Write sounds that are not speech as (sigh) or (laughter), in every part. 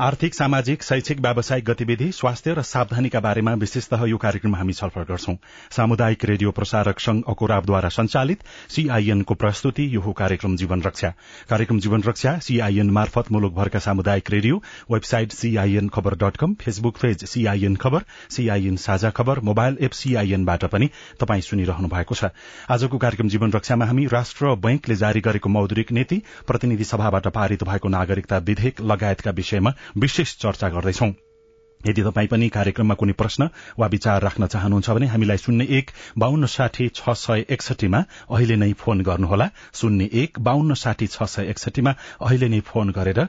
आर्थिक सामाजिक शैक्षिक व्यावसायिक गतिविधि स्वास्थ्य र सावधानीका बारेमा विशेषतः यो कार्यक्रममा हामी छलफल गर्छौं। सामुदायिक रेडियो प्रसारक संघ अकोराबद्वारा संचालित सीआईएनको प्रस्तुति यो कार्यक्रम जीवन रक्षा। कार्यक्रम जीवन रक्षा सीआईएन मार्फत मुलुकभरका सामुदायिक रेडियो वेबसाइट सीआईएन खबर dot com Facebook page CIN खबर सीआईएन साझा खबर मोबाइल एप सीआईएनबाट पनि तपाई सुनिरहनु भएको छ। आजको कार्यक्रम जीवन रक्षामा हामी राष्ट्र बैंकले जारी गरेको मौद्रिक नीति प्रतिनिधि सभाबाट पारित भएको नागरिकता विधेयक लगायतका विषयमा विशेष चर्चा गर्दैछौं। यदि तपाईँ पनि कार्यक्रममा कुनै प्रश्न वा विचार राख्न चाहनुहुन्छ भने हामीलाई शून्य एक बान्न साठी छ सय एकसठीमा अहिले नै फोन गर्नुहोला। शून्य एक बान्न साठी छ सय एकसठीमा अहिले नै फोन गरेर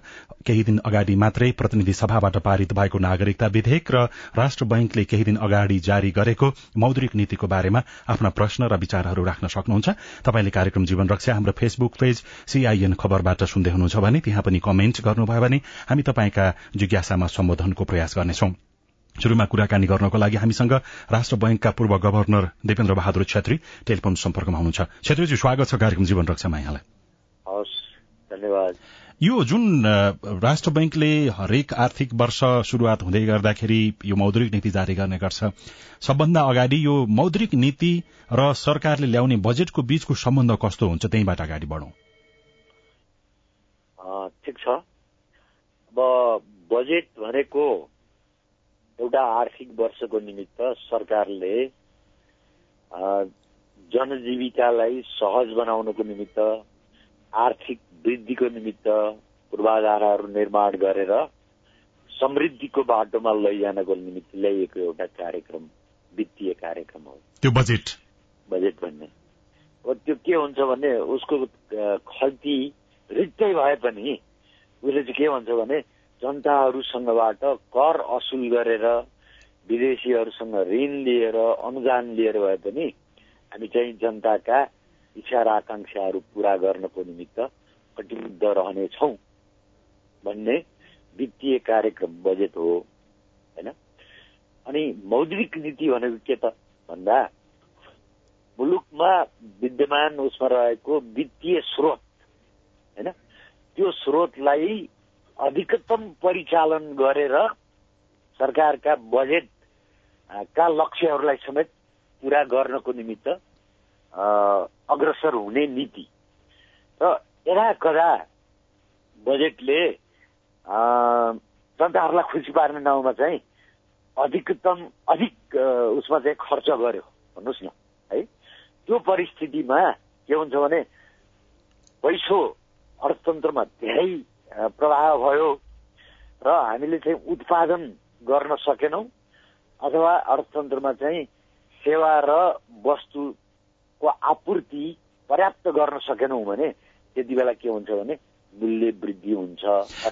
केही दिन अगाडि मात्रै प्रतिनिधि सभाबाट पारित भएको नागरिकता विधेयक र राष्ट्र बैंकले केही दिन अगाडि जारी गरेको मौद्रिक नीतिको बारेमा आफ्ना प्रश्न र विचारहरू राख्न सक्नुहुन्छ। तपाईँले कार्यक्रम जीवन रक्षा हाम्रो फेसबुक पेज सीआईएन खबरबाट सुन्दै हुनुहुन्छ भने त्यहाँ पनि कमेन्ट गर्नुभयो भने हामी तपाईँका जिज्ञासामा सम्बोधनको प्रयास गर्नेछौ। शुरूमा कुराकानी गर्नको लागि हामीसँग राष्ट्र बैंकका पूर्व गवर्नर देवेन्द्र बहादुर छेत्री टेलिफोन सम्पर्कमा हुनुहुन्छ। छेत्रीजी स्वागत छ कार्यक्रम जीवन रक्षामा यहाँलाई धन्यवाद। यो जुन राष्ट्र बैंकले हरेक आर्थिक वर्ष शुरूआत हुँदै गर्दाखेरि यो मौद्रिक नीति जारी गर्ने गर्छ सबभन्दा अगाडि यो मौद्रिक नीति र सरकारले ल्याउने बजेटको बीचको सम्बन्ध कस्तो हुन्छ त्यहीबाट अगाडि बढौं। ठिक छ। अब बजेट भनेको एउटा आर्थिक वर्षको निमित्त सरकारले जनजीविकालाई सहज बनाउनको निमित्त आर्थिक वृद्धिको निमित्त पूर्वाधारहरू निर्माण गरेर समृद्धिको बाटोमा लैजानको निमित्त ल्याइएको एउटा कार्यक्रम वित्तीय कार्यक्रम हो। त्यो बजेट? बजेट भन्ने। अब त्यो के हुन्छ भने उसको खल्ती रित्तै भए पनि उसले चाहिँ के भन्छ भने जनताहरूसँगबाट कर असुल गरेर विदेशीहरूसँग ऋण लिएर अनुदान लिएर भए पनि हामी चाहिँ जनताका इच्छा र आकांक्षाहरू पूरा गर्नको निमित्त कटिबद्ध रहनेछौ भन्ने वित्तीय कार्यक्रम बजेट हो होइन? अनि मौद्रिक नीति भनेको के त? भन्दा मुलुकमा विद्यमान उसमा रहेको वित्तीय स्रोत होइन? त्यो स्रोतलाई अधिकतम परिचालन गरेर सरकारका बजेट का लक्ष्यहरूलाई समेत पुरा गर्नको निमित्त अग्रसर हुने नीति। र यदा कदा बजेटले जनताहरूलाई खुसी पार्ने नाउँमा चाहिँ अधिकतम अधिक उसमा चाहिँ खर्च गर्यो। भन्नुहोस् न है। त्यो परिस्थितिमा के हुन्छ भने पैसो अर्थतन्त्रमा धेरै प्रभाव भयो र हामीले चाहिँ उत्पादन गर्न सकेनौँ अथवा अर्थतन्त्रमा चाहिँ सेवा र वस्तुको आपूर्ति पर्याप्त गर्न सकेनौँ भने त्यति बेला के हुन्छ भने मूल्य वृद्धि हुन्छ।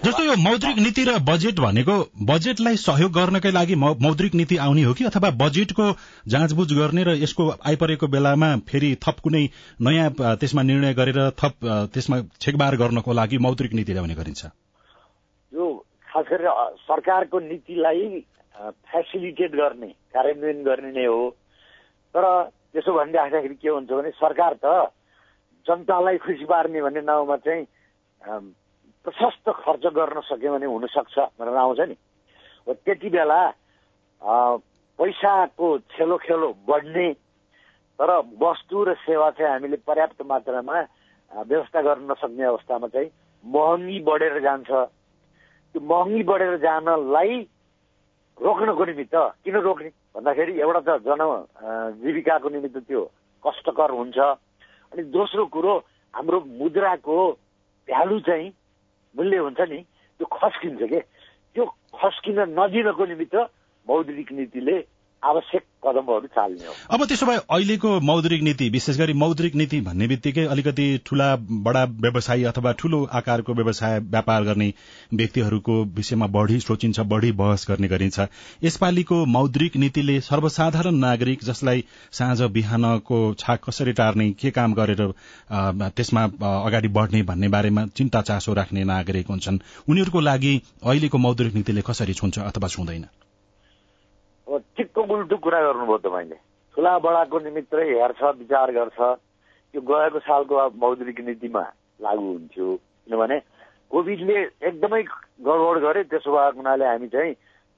जस्तो यो मौद्रिक नीति र बजेट भनेको बजेटलाई सहयोग गर्नकै लागि मौद्रिक नीति आउने हो कि अथवा बजेटको जाँचबुझ गर्ने र यसको आइपरेको बेलामा फेरि थप कुनै नयाँ त्यसमा निर्णय गरेर थप त्यसमा छेकबार गर्नको लागि मौद्रिक नीति ल्याउने गरिन्छ? यो खास गरेर सरकारको नीतिलाई फेसिलिटेट गर्ने कार्यान्वयन गर्ने नै हो। तर त्यसो भनिराख्दाखेरि के हुन्छ भने सरकार त जनतालाई खुसी पार्ने भन्ने नाउँमा चाहिँ प्रशस्त खर्च गर्न सक्यो भने हुनसक्छ भनेर आउँछ नि। त्यति बेला पैसाको खेलो खेलो बढ्ने तर वस्तु र सेवा चाहिँ हामीले पर्याप्त मात्रामा व्यवस्था गर्न नसक्ने अवस्थामा चाहिँ महँगी बढेर जान्छ। त्यो महँगी बढेर जानलाई रोक्नको निमित्त किन रोक्ने? भन्दाखेरि एउटा त जन जीविकाको निमित्त त्यो कष्टकर हुन्छ। अनि दोस्रो कुरो हाम्रो मुद्राको भ्यालु चाहिँ मूल्य हुन्छ नि त्यो खस्किन्छ के? त्यो खस्किन नदिनको निमित्त मौद्रिक नीतिले आवश्यक कदमहरू चाल्ने हो। अब त्यसो भए अहिलेको मौद्रिक नीति विशेष गरी मौद्रिक नीति भन्ने बित्तिकै अलिकति ठूला बडा व्यवसायी अथवा ठूलो आकारको व्यवसाय व्यापार गर्ने व्यक्तिहरूको विषयमा बढ़ी सोचिन्छ बढ़ी बहस गर्ने गरिन्छ। यसपालिको मौद्रिक नीतिले सर्वसाधारण नागरिक जसलाई साँझ बिहानको छाक कसरी टार्ने के काम गरेर त्यसमा अगाडि बढ़ने भन्ने बारेमा चिन्ता चासो राख्ने नागरिक हुन्छन्। उनीहरूको लागि अहिलेको मौद्रिक नीतिले कसरी छुन्छ अथवा छुँदैन? ठिक्क उल्टो कुरा गर्नुभयो तपाईँले ठुला बडाको निमित्त हेर्छ विचार गर्छ। यो गएको सालको मौद्रिक नीतिमा लागू हुन्थ्यो। किनभने कोभिडले एकदमै गडबड गरे त्यसो भएको हुनाले हामी चाहिँ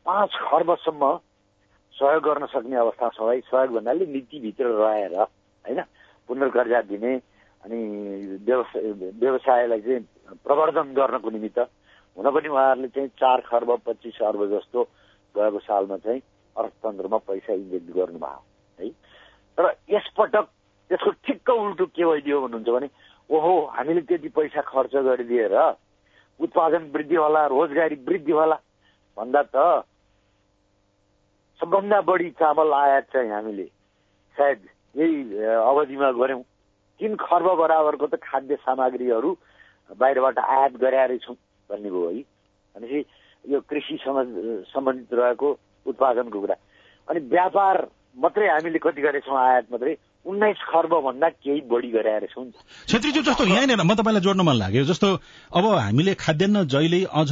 पाँच खर्बसम्म सहयोग गर्न सक्ने अवस्था छौँ है सहयोग भन्नाले नीतिभित्र रहेर होइन पुनर्कर्जा दिने अनि व्यवसाय व्यवसायलाई चाहिँ प्रवर्धन गर्नको निमित्त हुन पनि उहाँहरूले चाहिँ चार खर्ब पच्चिस अर्ब जस्तो गएको सालमा चाहिँ अर्थतन्त्रमा पैसा इन्जेक्ट गर्नुभयो है? तर यसपटक त्यसको ठिक्क उल्टो के भइदियो भन्नुहुन्छ भने ओहो हामीले त्यति पैसा खर्च गरिदिएर उत्पादन वृद्धि होला रोजगारी वृद्धि होला भन्दा त सबभन्दा बढी चामल आयात चाहिँ हामीले सायद यही अवधिमा गऱ्यौँ। तिन खर्ब बराबरको त खाद्य सामग्रीहरू बाहिरबाट आयात गरेका रहेछौँ भन्ने भयो है। भनेपछि यो कृषिसँग सम्बन्धित रहेको उत्पादनको कुरा। अनि व्यापार मात्रै हामीले कति गरेछौँ आयात मात्रै उन्नाइस खर्ब भन्दा केही बढी गराएर छौँ छेत्रीज्यू जस्तो यहाँनिर म तपाईँलाई जोड्न मन लाग्यो। जस्तो अब हामीले खाद्यान्न जहिले अझ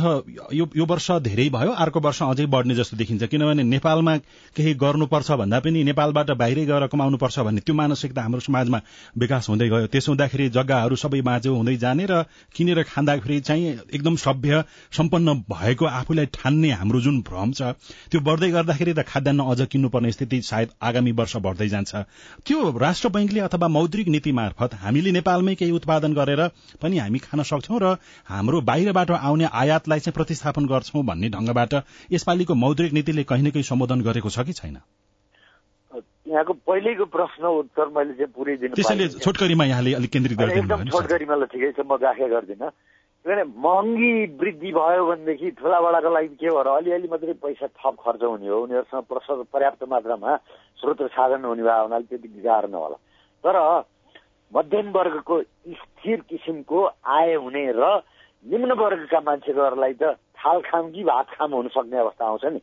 यो यो वर्ष धेरै भयो अर्को वर्ष अझै बढ्ने जस्तो देखिन्छ। किनभने नेपालमा केही गर्नुपर्छ भन्दा पनि नेपालबाट बाहिरै गएर कमाउनुपर्छ भन्ने त्यो मानसिकता हाम्रो समाजमा विकास हुँदै गयो। त्यसो हुँदाखेरि जग्गाहरू सबै बाँझो हुँदै जाने र किनेर खाँदाखेरि चाहिँ एकदम सभ्य सम्पन्न भएको आफूलाई ठान्ने हाम्रो जुन भ्रम छ त्यो बढ्दै गर्दाखेरि त खाद्यान्न अझ किन्नुपर्ने स्थिति सायद आगामी वर्ष बढ्दै जान्छ। त्यो राष्ट्र बैंकले अथवा मौद्रिक नीति मार्फत हामीले नेपालमै केही उत्पादन गरेर पनि हामी खान सक्छौ र हाम्रो बाहिरबाट आउने आयातलाई चाहिँ प्रतिस्थापन गर्छौं भन्ने ढंगबाट यसपालिको मौद्रिक नीतिले कहीँ न कहीँ सम्बोधन गरेको छ कि छैन? यहाँको पहिलेको प्रश्न उत्तर मैले चाहिँ पुरै दिनु त्यसैले छोटकरीमा यहाँले अलिक केन्द्रित एकदम छोटकरीमा ल ठिकै छ म गाँखे गर्दिनँ। किनभने महँगी वृद्धि भयो भनेदेखि ठुला बडाको लागि के भएर अलिअलि मात्रै पैसा थप खर्च हुने हो उनीहरूसँग पर्याप्त मात्रामा स्रोत साधन हुने भयो हुनाले त्यति गाह्रो नहोला तर मध्यम वर्गको स्थिर किसिमको आय हुने र निम्न वर्गका मान्छेहरूलाई त थाल खाम कि भात खाम हुन सक्ने अवस्था आउँछ नि।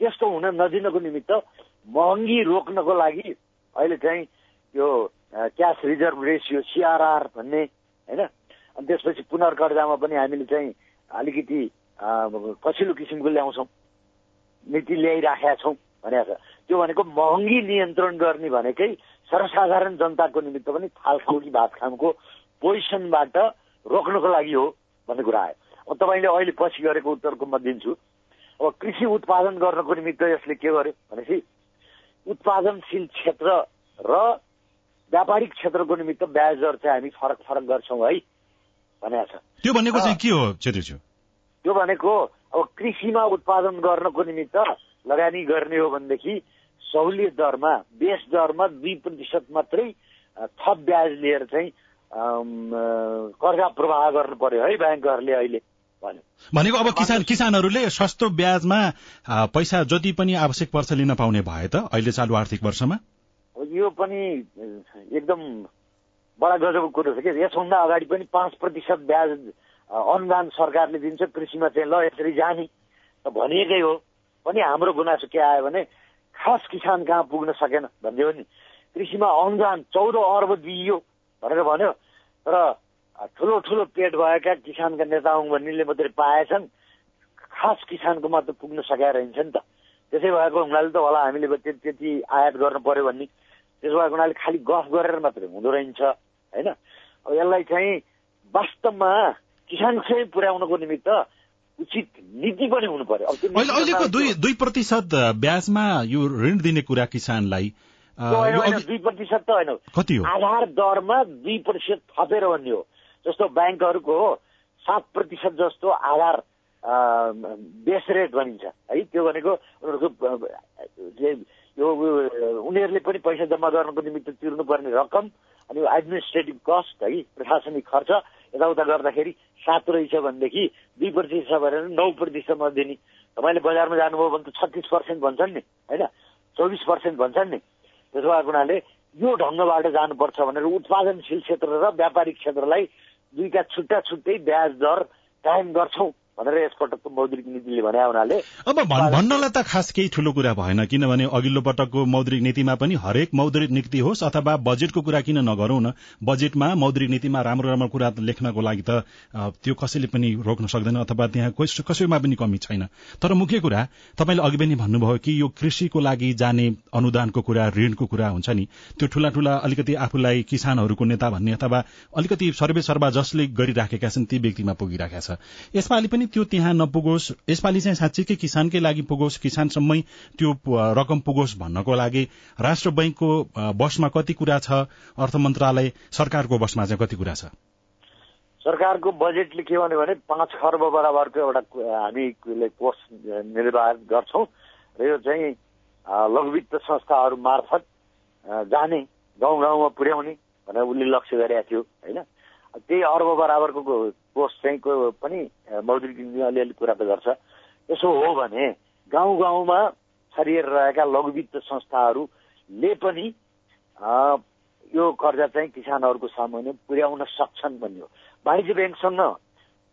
त्यस्तो हुन नदिनको निमित्त महँगी रोक्नको लागि अहिले चाहिँ यो क्यास रिजर्भ रेसियो सिआरआर भन्ने होइन त्यसपछि पुनर्कर्जामा पनि हामीले चाहिँ अलिकति कसिलो किसिमको ल्याउँछौँ। नीति ल्याइराखेका छौँ भनेको छ। त्यो भनेको महँगी नियन्त्रण गर्ने भनेकै सर्वसाधारण जनताको निमित्त पनि थाल खाउ कि भात खामको पोजिसनबाट रोक्नको लागि हो भन्ने कुरा आयो। अब तपाईँले अहिले पछि गरेको उत्तरको म दिन्छु। अब कृषि उत्पादन गर्नको निमित्त यसले के गर्यो भनेपछि उत्पादनशील क्षेत्र र व्यापारिक क्षेत्रको निमित्त ब्याज चाहिँ हामी फरक फरक गर्छौँ है। भनेको छ। त्यो भनेको चाहिँ के हो छेत्रीज्यू त्यो भनेको अब कृषिमा उत्पादन गर्नको निमित्त लगानी गर्ने हो भनेदेखि सहुलियत दरमा बेस दरमा दुई प्रतिशत मात्रै थप ब्याज लिएर चाहिँ कर्जा प्रवाह गर्नु पर्यो है ब्याङ्कहरूले अहिले भनेको अब किसान किसानहरूले सस्तो ब्याजमा पैसा जति पनि आवश्यक पर्छ लिन पाउने भए त अहिले चालु आर्थिक वर्षमा? यो पनि एकदम बडा गजबको कुरो छ कि? यसभन्दा अगाडि पनि पाँच प्रतिशत ब्याज अनुदान सरकारले दिन्छ कृषिमा चाहिँ ल यसरी जाने। भनिएकै हो। पनि हाम्रो गुनासो के आयो भने खास किसान कहाँ पुग्न सकेन? भनिदियो नि। कृषिमा अनुदान चौध अर्ब दिइयो भनेर भन्यो। तर ठुलो ठुलो पेट भएका किसानका नेता भन्नेले मात्रै पाएछन्। खास किसानको मात्र पुग्न सकेर रहन्छ नि त। त्यसै भएको हुनाले त होला हामीले त्यति आयात गर्नु पर्यो भन्ने। त्यसो भएको हुनाले खालि गफ गरेर मात्रै हुँदो रहेछ। होइन? अब यसलाई चाहिँ वास्तवमा किसानकै पुर्याउनको निमित्त उचित नीति पनि हुनु पर्यो। अहिलेको दुई दुई प्रतिशत ब्याजमा यो ऋण दिने कुरा किसानलाई दुई प्रतिशत त होइन। कति हो? आधार दरमा दुई प्रतिशत थपेर भन्ने हो जस्तो ब्याङ्कहरूको सात प्रतिशत जस्तो आधार बेस रेट भनिन्छ। है त्यो भनेको उनीहरूको यो उनीहरूले पनि पैसा जम्मा गर्नको निमित्त तिर्नुपर्ने रकम अनि एडमिनिस्ट्रेटिभ कस्ट है प्रशासनिक खर्च यताउता गर्दाखेरि सात रहेछ भनेदेखि दुई प्रतिशत भनेर नौ प्रतिशतमा दिने। तपाईँले बजारमा जानुभयो भने त छत्तिस पर्सेन्ट भन्छन् नि होइन? चौबिस पर्सेन्ट भन्छन् नि। त्यसो भएको हुनाले यो ढङ्गबाट जानुपर्छ भनेर उत्पादनशील क्षेत्र र व्यापारिक क्षेत्रलाई दुईका छुट्टा छुट्टै ब्याज दर कायम गर्छौँ। भनेर यसपटकको मौद्रिक नीतिले भने हुनाले अब भन्नलाई त खास केही ठुलो कुरा भएन किनभने अघिल्लो पटकको मौद्रिक नीतिमा पनि हरेक मौद्रिक नीति होस् अथवा बजेटको कुरा किन नगरौं न? बजेटमा मौद्रिक नीतिमा राम्रो राम्रो कुरा लेख्नको लागि त त्यो कसैले पनि रोक्न सक्दैन अथवा त्यहाँ कसैमा पनि कमी छैन। तर मुख्य कुरा तपाईँले अघि पनि भन्नुभयो कि यो कृषिको लागि जाने अनुदानको कुरा ऋणको कुरा हुन्छ नि। त्यो ठूला ठूला अलिकति आफूलाई किसानहरूको नेता भन्ने अथवा अलिकति सर्वे सर्वा जसले गरिराखेका छन् ती व्यक्तिमा पुगिराखेका छ। यसपालि पनि त्यो त्यहाँ नपुगोस्। यसपालि चाहिँ साँच्चीकै किसानकै लागि पुगोस्। किसानसम्मै त्यो रकम पुगोस् भन्नको लागि राष्ट्र बैंकको बसमा कति कुरा छ? अर्थ मन्त्रालय सरकारको बसमा चाहिँ कति कुरा छ? सरकारको बजेटले के भन्यो भने पाँच खर्ब बराबरको एउटा हामीले कोष निर्वाह गर्छौँ र यो चाहिँ लघुवित्त संस्थाहरू मार्फत जाने गाउँ गाउँमा पुर्याउने भनेर उसले लक्ष्य गरेका थियो होइन? त्यही अर्ब बराबरको कोष चाहिँ पनि मौद्रिक अलिअलि कुरा त गर्छ। यसो हो भने गाउँ गाउँमा छरिएर रहेका लघुवित्त संस्थाहरूले पनि यो कर्जा चाहिँ किसानहरूको सामुन्ने पुर्याउन सक्छन् भन्ने हो वाणिज्य ब्याङ्कसँग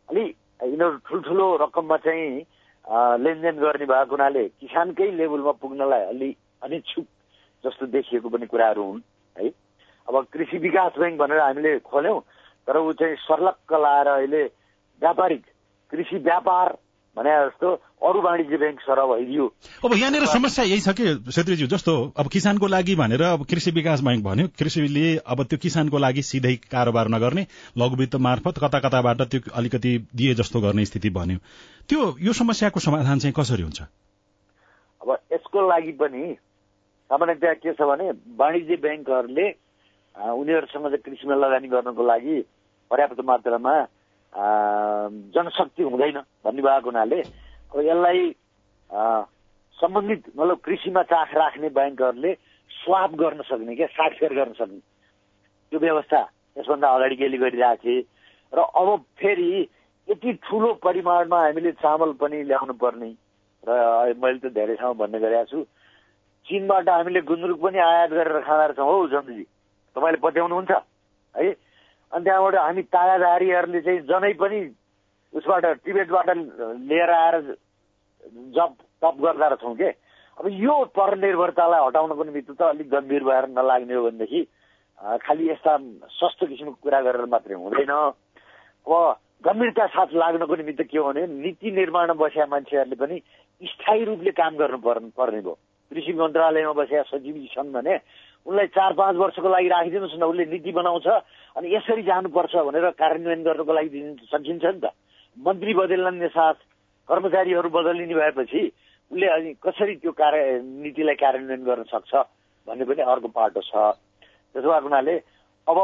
अलि यिनीहरू ठुल्ठुलो रकममा चाहिँ लेनदेन गर्ने भएको हुनाले किसानकै लेभलमा पुग्नलाई अलि अनिच्छुक जस्तो देखिएको पनि कुराहरू हुन् है। अब कृषि विकास ब्याङ्क भनेर हामीले खोल्यौँ तर ऊ चाहिँ सर्लक्क लाएर अहिले व्यापारिक कृषि व्यापार भने जस्तो अरू वाणिज्य ब्याङ्क सर भइदियो। अब यहाँनिर समस्या यही छ कि छेत्रीज्यू जस्तो अब किसानको लागि भनेर अब कृषि विकास ब्याङ्क भन्यो कृषिले अब त्यो किसानको लागि सिधै कारोबार नगर्ने लघुवित्त मार्फत कता कताबाट त्यो अलिकति दिए जस्तो गर्ने स्थिति भन्यो त्यो यो समस्याको समाधान चाहिँ कसरी हुन्छ? अब यसको लागि पनि सामान्यतया के छ भने वाणिज्य ब्याङ्कहरूले उनीहरूसँग चाहिँ कृषिमा लगानी गर्नको लागि पर्याप्त मात्रामा जनशक्ति हुँदैन भन्ने भएको हुनाले अब यसलाई सम्बन्धित मतलब कृषिमा चाख राख्ने ब्याङ्कहरूले स्वाप गर्न सक्ने क्या साक्षर गर्न सक्ने। त्यो व्यवस्था यसभन्दा अगाडि केले गरिरहेको थिए। र अब फेरि यति ठुलो परिमाणमा हामीले चामल पनि ल्याउनु पर्ने। र मैले त धेरै ठाउँ भन्ने गरेको छु। चिनबाट हामीले गुन्द्रुक पनि आयात गरेर खाँदा रहेछौँ हौ चन्द्रजी तपाईँले पत्याउनुहुन्छ? है? अनि त्यहाँबाट हामी तागाधारीहरूले चाहिँ जनै पनि उसबाट टिबेटबाट लिएर आएर जप तप गर्दा रहेछौँ के? अब यो परनिर्भरतालाई हटाउनको निमित्त त अलिक गम्भीर भएर नलाग्ने हो भनेदेखि खालि यस्ता सस्तो किसिमको कुरा गरेर मात्रै हुँदैन। अब गम्भीरता साथ लाग्नको निमित्त के हो भने नीति निर्माणमा बसेका मान्छेहरूले पनि स्थायी रूपले काम गर्नु पर्ने भयो। कृषि मन्त्रालयमा बसेका सचिव छन् भने उनलाई चार पाँच वर्षको लागि राखिदिनुहोस् न उसले नीति बनाउँछ अनि यसरी जानुपर्छ भनेर कार्यान्वयन गर्नको लागि दिन सकिन्छ नि त। मन्त्री बदलिने साथ कर्मचारीहरू बदलिने भएपछि उसले अनि कसरी त्यो कार्य नीतिलाई कार्यान्वयन गर्न सक्छ भन्ने पनि अर्को पाटो छ। त्यसो भएको हुनाले अब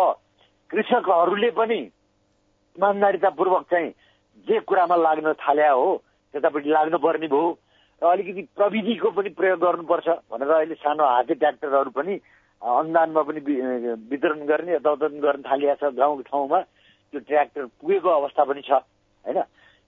कृषकहरूले पनि इमान्दारितापूर्वक चाहिँ जे कुरामा लाग्न थाल्या हो त्यतापट्टि लाग्नुपर्ने भयो। र अलिकति प्रविधिको पनि प्रयोग गर्नुपर्छ भनेर अहिले सानो हाते ट्र्याक्टरहरू पनि अनुदानमा पनि वितरण गर्ने यताउता गर्न थालिएको छ गाउँ ठाउँमा त्यो ट्र्याक्टर पुगेको अवस्था पनि छ होइन?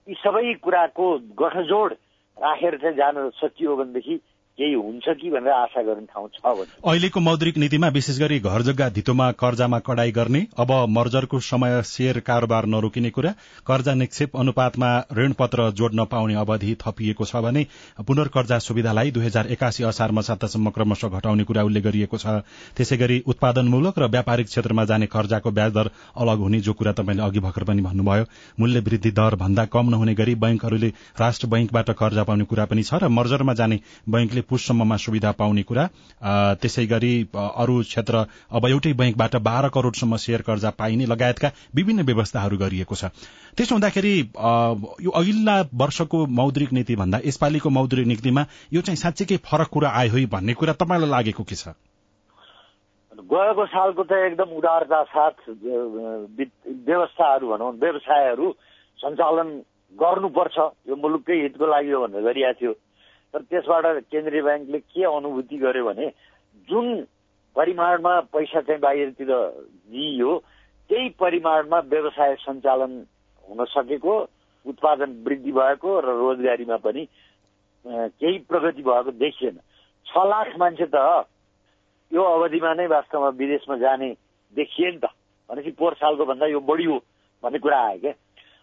यी सबै कुराको गठजोड राखेर चाहिँ जान सकियो भनेदेखि केही हुन्छ कि भनेर आशा गर्ने ठाउँ छ भने। अहिलेको मौद्रिक नीतिमा विशेष गरी घर जग्गा धितोमा कर्जामा कडाई गर्ने अब मर्जरको समय शेयर कारोबार नरोकिने कुरा कर्जा निक्षेप अनुपातमा ऋण पत्र जोड्न पाउने अवधि थपिएको छ भने पुनर्कर्जा सुविधालाई दुई हजार एकासी असार मसातासम्म क्रमशः घटाउने कुरा उल्लेख गरिएको छ। त्यसै गरी उत्पादनमूलक र व्यापारिक क्षेत्रमा जाने कर्जाको ब्याज दर अलग हुने जो कुरा तपाईँले अघि भर्खर पनि भन्नुभयो। मूल्य वृद्धि दर भन्दा कम नहुने गरी बैंकहरूले राष्ट्र बैंकबाट कर्जा पाउने कुरा पनि छ र मर्जरमा जाने बैंकले पुससम्ममा सुविधा पाउने कुरा। त्यसै गरी अरू क्षेत्र अब एउटै बैंकबाट बाह्र करोड़सम्म शेयर कर्जा पाइने लगायतका विभिन्न व्यवस्थाहरू गरिएको छ। त्यसो हुँदाखेरि यो अघिल्ला वर्षको मौद्रिक नीति भन्दा यसपालिको मौद्रिक नीतिमा यो चाहिँ साँच्चीकै फरक कुरा आयो है भन्ने कुरा तपाईँलाई लागेको के छ? गएको सालको त एकदम उदारता साथ व्यवस्थाहरू भनौँ व्यवसायहरू सञ्चालन गर्नुपर्छ। यो मुलुककै हितको लागि हो भनेर गरिएको थियो। तर त्यसबाट केन्द्रीय ब्याङ्कले के अनुभूति गर्यो भने जुन परिमाणमा पैसा चाहिँ बाहिरतिर दिइयो त्यही परिमाणमा व्यवसाय सञ्चालन हुन सकेको उत्पादन वृद्धि भएको र रोजगारीमा पनि केही प्रगति भएको देखिएन। छ लाख मान्छे त यो अवधिमा नै वास्तवमा विदेशमा जाने देखिए नि त। भनेपछि पोहोर सालको भन्दा यो बढी हो भन्ने कुरा आयो क्या।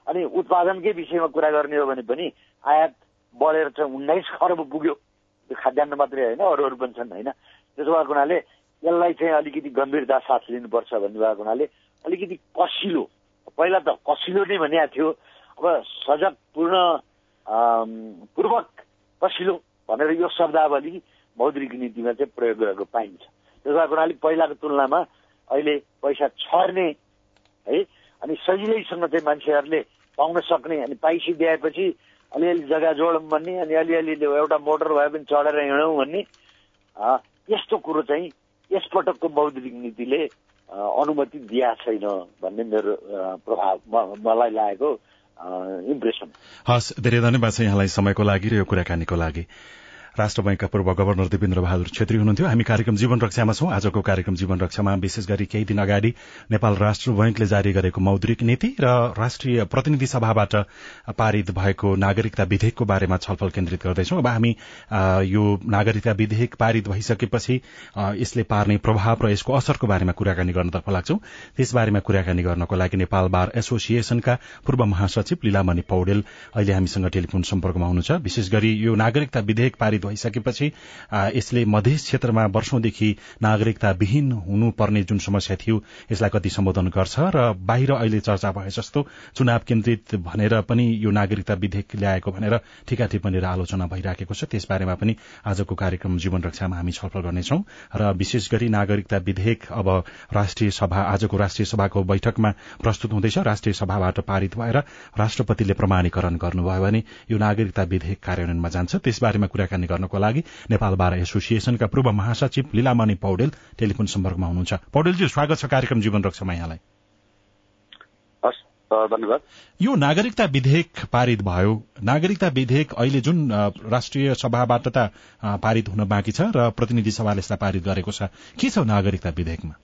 अनि उत्पादनकै विषयमा कुरा गर्ने हो भने पनि आयात बढेर चाहिँ उन्नाइस खरब पुग्यो। त्यो खाद्यान्न मात्रै होइन अरू अरू पनि छन् होइन? त्यसो भएको हुनाले यसलाई चाहिँ अलिकति गम्भीरता साथ लिनुपर्छ भन्ने भएको हुनाले अलिकति कसिलो पहिला त कसिलो नै भनिएको थियो। अब सजगपूर्ण पूर्वक कसिलो भनेर यो शब्दावली मौद्रिक नीतिमा चाहिँ प्रयोग गरेको पाइन्छ। त्यसो भएको हुनाले पहिलाको तुलनामा अहिले पैसा छर्ने है? अनि सजिलैसँग चाहिँ मान्छेहरूले पाउन सक्ने अनि पाइसिदिएपछि अलिअलि जग्गा जोडौँ भन्ने अनि अलिअलि एउटा मोटर भए पनि चढेर हिँडौँ भन्ने यस्तो कुरो चाहिँ यसपटकको मौद्रिक नीतिले अनुमति दिया छैन भन्ने मेरो प्रभाव मलाई लागेको इम्प्रेसन हस् धेरै धन्यवाद छ यहाँलाई समयको लागि र यो कुराकानीको लागि। राष्ट्र बैंकका पूर्व गवर्नर देवेन्द्र बहादुर छेत्री हुनुहुन्थ्यो। हामी कार्यक्रम जीवन रक्षामा छौं। आजको कार्यक्रम जीवन रक्षामा विशेष गरी केही दिन अगाडि नेपाल राष्ट्र बैंकले जारी गरेको मौद्रिक नीति र राष्ट्रिय प्रतिनिधि सभाबाट पारित भएको नागरिकता विधेयकको बारेमा छलफल केन्द्रित गर्दैछौ। अब हामी यो नागरिकता विधेयक पारित भइसकेपछि यसले पार्ने प्रभाव र यसको असरको बारेमा कुराकानी गर्नतर्फ लाग्छौ। त्यसबारेमा कुराकानी गर्नको लागि नेपाल बार एसोसिएशनका पूर्व महासचिव लीलामणि पौडेल अहिले हामीसँग टेलिफोन सम्पर्कमा हुनुहुन्छ। विशेष गरी यो नागरिकता विधेयक पारित भइसकेपछि यसले मध्य क्षेत्रमा वर्षौंदेखि नागरिकता विहीन हुनुपर्ने जुन समस्या थियो यसलाई कति सम्बोधन गर्छ र बाहिर अहिले चर्चा भए जस्तो चुनाव केन्द्रित भनेर पनि यो नागरिकता विधेयक ल्याएको भनेर ठिका टिप्पणी र आलोचना भइराखेको छ। त्यसबारेमा पनि आजको कार्यक्रम जीवन रक्षामा हामी छलफल गर्नेछौ र विशेष गरी नागरिकता विधेयक अब राष्ट्रिय सभा आजको राष्ट्रिय सभाको बैठकमा प्रस्तुत हुँदैछ। राष्ट्रिय सभाबाट पारित भएर राष्ट्रपतिले प्रमाणीकरण गर्नुभयो भने यो नागरिकता विधेयक कार्यान्वयनमा जान्छ। त्यसबारेमा कुराकानी गर्नको लागि नेपाल बार एसोसिएशनका पूर्व महासचिव लीलामणि पौडेल टेलिफोन सम्पर्कमा हुनुहुन्छ। पौडेलजी स्वागत छ कार्यक्रम जीवन रक्षामा यहाँलाई। धन्यवाद। यो नागरिकता विधेयक पारित भयो। नागरिकता विधेयक अहिले जुन राष्ट्रिय सभाबाट त पारित हुन बाँकी छ र प्रतिनिधि सभाले यसलाई पारित गरेको छ। के छ नागरिकता विधेयकमा?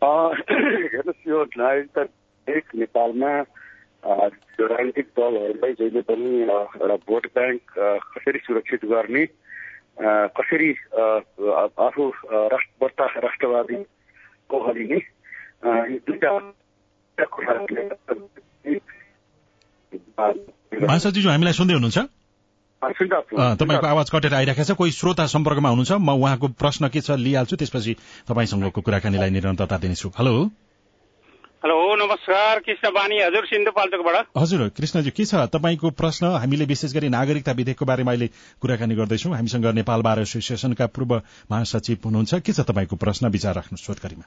(clears throat) हेर्नुहोस् यो नागरिकता विधेयक नेपालमा राजनीतिक दलहरूलाई जहिले पनि एउटा भोट ब्याङ्क कसरी सुरक्षित गर्ने कसरी आफू राष्ट्रवर्ता राष्ट्रवादी दुईटा महासचिवज्यू हामीलाई सुन्दै हुनुहुन्छ तपाईँको आवाज कटेर आइरहेको छ कोही श्रोता सम्पर्कमा हुनुहुन्छ म उहाँको प्रश्न के छ लिइहाल्छु त्यसपछि तपाईँसँगको कुराकानीलाई निरन्तरता दिनेछु। हेलो हेलो नमस्कार कृष्ण बानी। हजुर सिन्धुपाल्चोकबाट हजुर कृष्णजी के छ? तपाईँको प्रश्न हामीले विशेष गरी नागरिकता विधेयकको बारेमा अहिले कुराकानी गर्दैछौँ। हामीसँग नेपाल बार एसोसिएसनका पूर्व महासचिव हुनुहुन्छ। के छ तपाईँको प्रश्न? विचार राख्नु छोटकरीमा।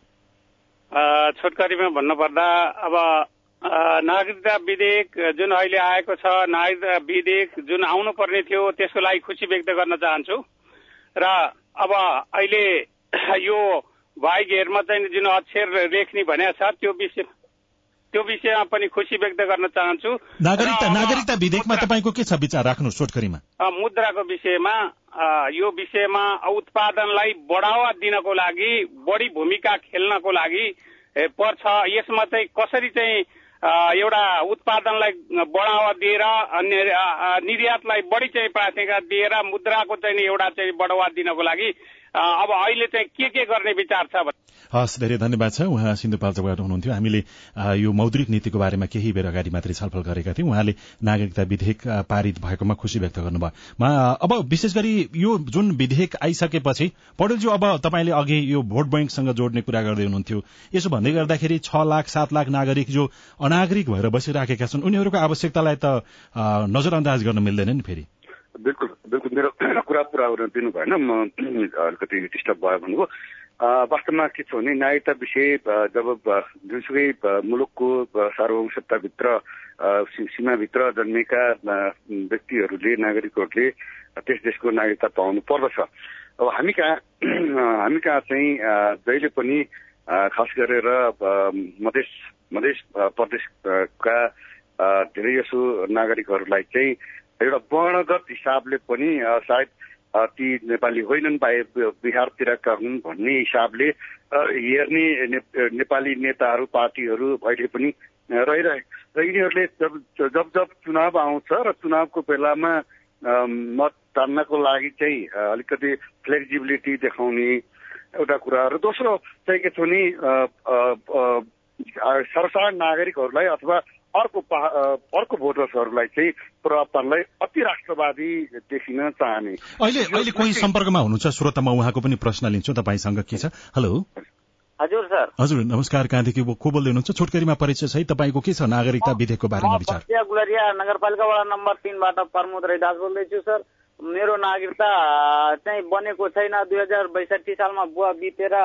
छोटकरीमा भन्नुपर्दा अब नागरिकता विधेयक जुन अहिले आएको छ नागरिकता विधेयक जुन आउनुपर्ने थियो त्यसको लागि खुसी व्यक्त गर्न चाहन्छु। र अब अहिले यो भाइगेरमा चाहिँ जुन अक्षर लेख्ने भनेको छ त्यो विषय त्यो विषयमा पनि खुसी व्यक्त गर्न चाहन्छु। नागरिकता नागरिकता विधेयकमा तपाईँको के छ विचार राख्नु छोटकरीमा मुद्राको विषयमा यो विषयमा उत्पादनलाई बढावा दिनको लागि बढी भूमिका खेल्नको लागि पर्छ। यसमा चाहिँ कसरी चाहिँ एउटा उत्पादनलाई बढावा दिएर निर्यातलाई बढी चाहिँ प्राथमिकता दिएर मुद्राको चाहिँ एउटा चाहिँ बढावा दिनको लागि अब अहिले चाहिँ के के गर्ने विचार छ हस् धेरै धन्यवाद छ। उहाँ सिन्धुपाल्चोकबाट हुनुहुन्थ्यो हामीले यो मौद्रिक नीतिको बारेमा केही बेर अगाडि मात्रै छलफल गरेका थियौँ। उहाँले नागरिकता विधेयक पारित भएकोमा खुशी व्यक्त गर्नुभयो। अब विशेष गरी यो जुन विधेयक आइसकेपछि पौडेलज्यू अब तपाईँले अघि यो भोट बैंकसँग जोड्ने कुरा गर्दै हुनुहुन्थ्यो। यसो भन्दै गर्दाखेरि छ लाख सात लाख नागरिक जो अनागरिक भएर बसिराखेका छन् उनीहरूको आवश्यकतालाई त नजरअन्दाज गर्न मिल्दैन नि फेरि। बिल्कुल बिल्कुल मेरो (coughs) कुरा पुरा गर्न दिनु भएन म (clears throat) अलिकति डिस्टर्ब भयो भन्नुभयो। वास्तवमा के छ भने नागरिकता विषय जब जुनसुकै मुलुकको सार्वभौमसत्ताभित्र सीमाभित्र जन्मेका व्यक्तिहरूले नागरिकहरूले त्यस देशको नागरिकता पाउनु पर्दछ। अब हामी कहाँ (clears throat) हामी कहाँ चाहिँ जहिले पनि खास गरेर मधेस मधेस प्रदेशका धेरै जसो नागरिकहरूलाई चाहिँ एउटा वर्णगत हिसाबले पनि सायद ती नेपाली होइनन् पाए बिहारतिरका हुन् भन्ने हिसाबले हेर्ने नेपाली नेताहरू पार्टीहरू अहिले पनि रहिरहे। र यिनीहरूले जब जब जब चुनाव आउँछ र चुनावको बेलामा मत तान्नको लागि चाहिँ अलिकति फ्लेक्जिबिलिटी देखाउने एउटा कुरा। र दोस्रो चाहिँ के छ भने सरसाधारण नागरिकहरूलाई अथवा अर्को अर्को भोटर्सहरूलाई चाहिँ प्रभाव पार्नलाई अति राष्ट्रवादी देखिन चाहने। अहिले अहिले कोही सम्पर्कमा हुनुहुन्छ? श्रोतामा उहाँको पनि प्रश्न लिन्छु। तपाईँसँग के छ? हेलो हजुर सर। हजुर नमस्कार। कहाँदेखि को बोल्दै हुनुहुन्छ? छोटकरीमा परिचय सहित तपाईँको के छ? नागरिकता विधेयकको बारेमा विचार। गुलरिया नगरपालिका वडा नम्बर तिनबाट प्रमोद रैदास बोल्दैछु सर। मेरो नागरिकता चाहिँ बनेको छैन। दुई हजार बैसठी सालमा बुवा बितेर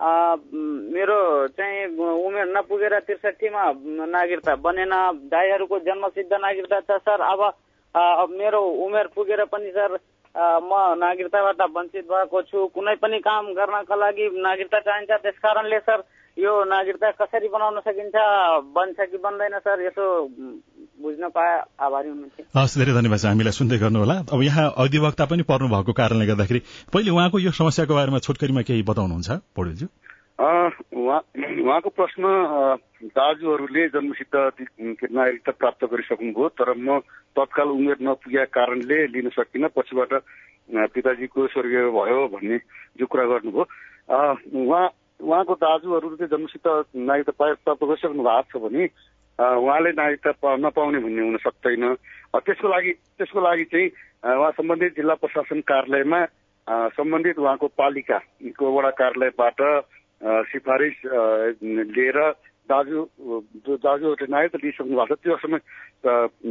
मेरो चाहिँ उमेर नपुगेर त्रिसठीमा नागरिकता बनेन दाईहरूको जन्मसिद्ध नागरिकता छ सर। अब मेरो उमेर पुगेर पनि सर म नागरिकताबाट वञ्चित भएको छु। कुनै पनि काम गर्नका लागि नागरिकता चाहिन्छ। त्यस कारणले सर यो नागरिकता कसरी बनाउन सकिन्छ? बन्छ कि बन्दैन सर? यसो बुझ्न पाए आभारी हुनुहुन्थ्यो। हस् धेरै धन्यवाद छ हामीलाई सुन्दै गर्नुहोला। अब यहाँ अधिवक्ता पनि पर्नु भएको कारणले गर्दाखेरि पहिले उहाँको यो समस्याको बारेमा छोटकरीमा केही बताउनुहुन्छ पौडेलज्यू? उहाँको प्रश्न दाजुहरूले जन्मसिद्ध नागरिकता प्राप्त गरिसक्नुभयो तर म तत्काल उमेर नपुगेका कारणले लिन सकिनँ पछिबाट पिताजीको स्वर्गीय भयो भन्ने जो कुरा गर्नुभयो। उहाँ उहाँको दाजुहरूले चाहिँ जन्मसिद्ध नागरिकता प्राप्त गरिसक्नु भएको छ भने उहाँले नागरिकता नपाउने भन्ने हुन सक्दैन। त्यसको लागि त्यसको लागि चाहिँ उहाँ सम्बन्धित जिल्ला प्रशासन कार्यालयमा सम्बन्धित उहाँको पालिकाको वडा कार्यालयबाट सिफारिस लिएर दाजु दाजुहरूले नागरिकता लिइसक्नु भएको छ। त्यो समय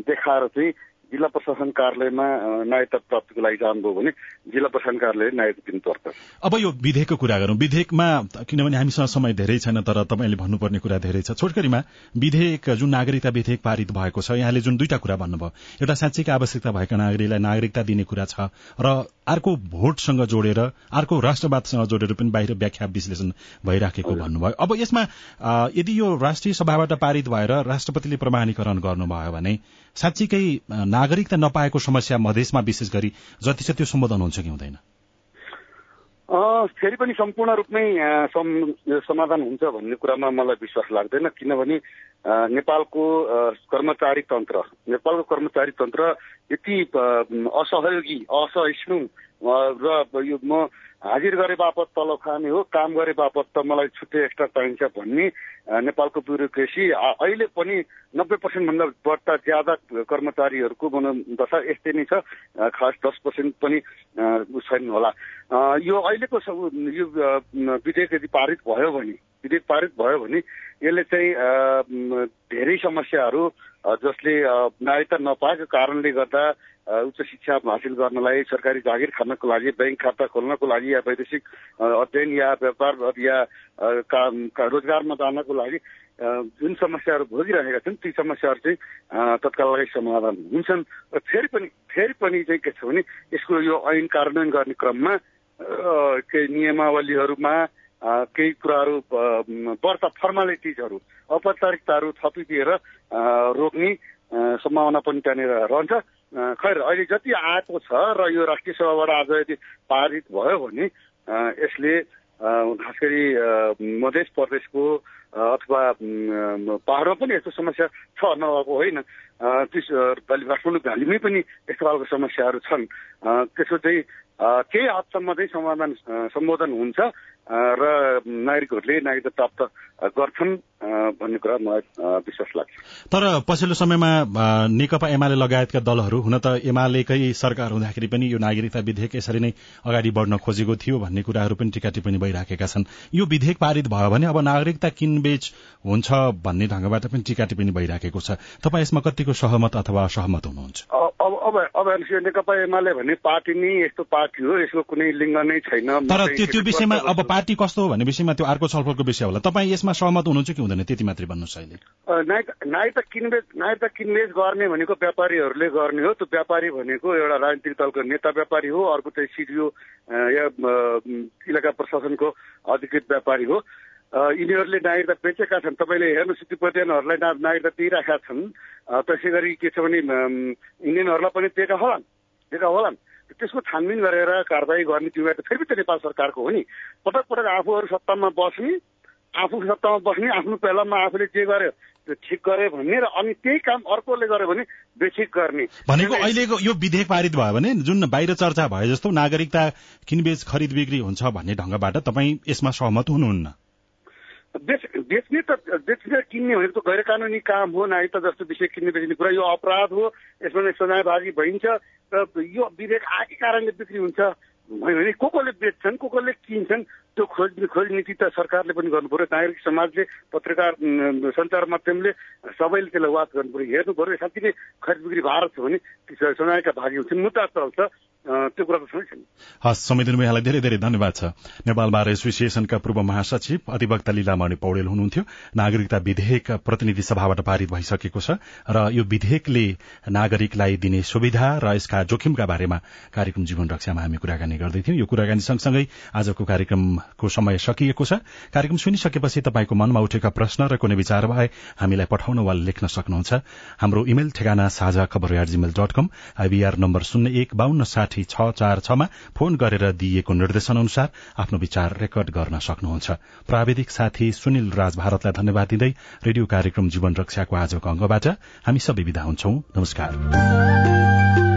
देखाएर चाहिँ जिल्ला प्रशासन कार्यालयमा नागरिकता प्राप्तिको लागि जानुभयो भने जिल्ला प्रशासन कार्यालय नागरिकता दिनुपर्छ अब यो विधेयकको कुरा गरौँ। विधेयकमा किनभने हामीसँग समय धेरै छैन तर तपाईँले भन्नुपर्ने कुरा धेरै छ। छोटकरीमा विधेयक जुन नागरिकता विधेयक पारित भएको छ यहाँले जुन दुईटा कुरा भन्नुभयो। एउटा साँच्चीको आवश्यकता भएका नागरिकलाई नागरिकता दिने कुरा छ र अर्को भोटसँग जोडेर अर्को राष्ट्रवादसँग जोडेर पनि बाहिर व्याख्या विश्लेषण भइराखेको भन्नुभयो। अब यसमा यदि यो राष्ट्रिय सभाबाट पारित भएर राष्ट्रपतिले प्रमाणीकरण गर्नुभयो भने साँच्चीकै नागरिकता नपाएको समस्या मधेसमा विशेष गरी जति छ त्यो सम्बोधन हुन्छ कि हुँदैन? फेरि पनि सम्पूर्ण रूपमै समाधान हुन्छ भन्ने कुरामा मलाई विश्वास लाग्दैन। किनभने नेपालको कर्मचारी तन्त्र नेपालको कर्मचारी तन्त्र यति असहयोगी असहिष्णु र यो म हाजिर गरे बापत तलब खाने हो काम गरे बापत त मलाई छुट्टै एक्स्ट्रा चाहिन्छ भन्ने नेपालको ब्युरोक्रेसी अहिले पनि नब्बे पर्सेन्ट भन्दा बढ्ता ज्यादा कर्मचारीहरूको दशा यस्तै नै छ खास दस पर्सेन्ट पनि छैन होला। यो अहिलेको यो विधेयक यदि पारित भयो भने विधेयक पारित भयो भने यसले चाहिँ धेरै समस्याहरू जसले नागरिकता नपाएको कारणले गर्दा उच्च शिक्षा हासिल गर्नलाई सरकारी जागिर खानको लागि ब्याङ्क खाता खोल्नको लागि या वैदेशिक अध्ययन या व्यापार या रोजगारमा जानको लागि जुन समस्याहरू भोगिरहेका छन् ती समस्याहरू चाहिँ तत्काल लागि समाधान हुन्छन्। र फेरि पनि फेरि पनि चाहिँ के छ भने यसको यो ऐन कार्यान्वयन गर्ने क्रममा केही नियमावलीहरूमा केही कुराहरू वर्ता फर्मालिटिजहरू औपचारिकताहरू थपिदिएर रोक्ने सम्भावना पनि त्यहाँनिर रहन्छ। खैर अहिले जति आएको छ र यो राष्ट्रिय सभाबाट आज यदि पारित भयो भने यसले खास गरी मध्य प्रदेशको अथवा पहाडमा पनि यस्तो समस्या छ नभएको होइन। काठमाडौँ भ्यालीमै पनि यस्तो खालको समस्याहरू छन्। त्यसको चाहिँ केही हदसम्म चाहिँ समाधान सम्बोधन हुन्छ। र नागरिकहरूले नागरिकता प्राप्त गर्छन् भन्ने कुरा मलाई विश्वास लाग्छ। तर पछिल्लो समयमा नेकपा एमाले लगायतका दलहरू हुन त एमालेकै सरकार हुँदाखेरि पनि यो नागरिकता विधेयक यसरी नै अगाडि बढ्न खोजेको थियो भन्ने कुराहरू पनि टिका टिप्पणी भइराखेका छन्। यो विधेयक पारित भयो भने अब नागरिकता किनबेच हुन्छ भन्ने ढंगबाट पनि टिका टिप्पणी भइराखेको छ। तपाईँ यसमा कतिको सहमत अथवा असहमत हुनुहुन्छ? अब अब अब नेकपा एमाले भन्ने पार्टी नै यस्तो पार्टी हो यसको कुनै लिङ्ग नै छैन। तर त्यो विषयमा अब पार्टी कस्तो हो भन्ने विषयमा त्यो अर्को छलफलको विषय होला। तपाईँ यसमा सहमत हुनुहुन्छ कि हुँदैन त्यति मात्रै भन्नुहोस् अहिले। नागरिकता किनबेच नागरिकता किनबेच गर्ने भनेको व्यापारीहरूले गर्ने हो। त्यो व्यापारी भनेको एउटा राजनीतिक दलको नेता व्यापारी हो अर्को चाहिँ सिडिओ या इलाका प्रशासनको अधिकृत व्यापारी हो। यिनीहरूले नागरिकता बेचेका छन्। तपाईँले हेर्नुहोस् तिब्बतियनहरूलाई नागरिकता दिइरहेका छन्। त्यसै गरी के छ भने इन्डियनहरूलाई पनि दिएका होलान् दिएका होलान्। त्यसको छानबिन गरेर कारवाही गर्ने जिम्मेवारी त फेरि त नेपाल सरकारको हो नि। पटक पटक आफूहरू सत्तामा बस्ने आफू सत्तामा बस्ने आफ्नो बेलामा आफूले जे गर्यो त्यो ठिक गरे भन्ने र अनि त्यही काम अर्कोले गर्यो भने बेठिक गर्ने। भनेको अहिलेको यो विधेयक पारित भयो भने जुन बाहिर चर्चा भए जस्तो नागरिकता किनबेच खरिद बिक्री हुन्छ भन्ने ढंगबाट तपाईँ यसमा सहमत हुनुहुन्न? बेच्ने त बेच्ने किन्ने भनेको त गैर कानुनी काम हो नागरिकता जस्तो विषय किन्ने बेच्ने कुरा। यो अपराध हो यसमा सजायबाजी भइन्छ। यो विवेक आएकै कारणले बिक्री हुन्छ। भने को कोले बेच्छन् को कोले किन्छन् त्यो खोज खोज नीति त सरकारले पनि गर्नु पर्यो। नागरिक समाजले पत्रकार सञ्चार माध्यमले सबैले त्यसलाई वाच गर्नु पर्यो। हेर्नु पर्यो साँच्चै नै खरिद बिक्री भारत छ भने सजायका भागी हुन्छन्। मुद्दा चल्छ त्यो कुरा छैन हस् यहाँलाई धेरै धेरै धन्यवाद छ। नेपाल बार एसोसिएसनका पूर्व महासचिव अधिवक्ता लीलामणि पौडेल हुनुहुन्थ्यो। नागरिकता विधेयक प्रतिनिधि सभाबाट पारित भइसकेको छ र यो विधेयकले नागरिकलाई दिने सुविधा र यसका जोखिमका बारेमा कार्यक्रम जीवन रक्षामा हामी कुराकानी गर्दैथ्यौं यो कुराकानी सँगसँगै आजको कार्यक्रमको समय सकिएको छ। कार्यक्रम सुनिसकेपछि तपाईँको मनमा उठेका प्रश्न र कुनै विचार भए हामीलाई पठाउन वा लेख्न सक्नुहुन्छ। हाम्रो इमेल ठेगाना साझा खबर Gmail dot com IBR number शून्य एक बान्न साठी छ चार छमा फोन गरेर दिइएको निर्देशन अनुसार आफ्नो विचार रेकर्ड गर्न सक्नुहुन्छ। प्राविधिक साथी सुनिल राज भारतलाई धन्यवाद दिँदै रेडियो कार्यक्रम जीवन रक्षाको आजको अंगबाट हामी सबै विदा हुन्छौ। नमस्कार।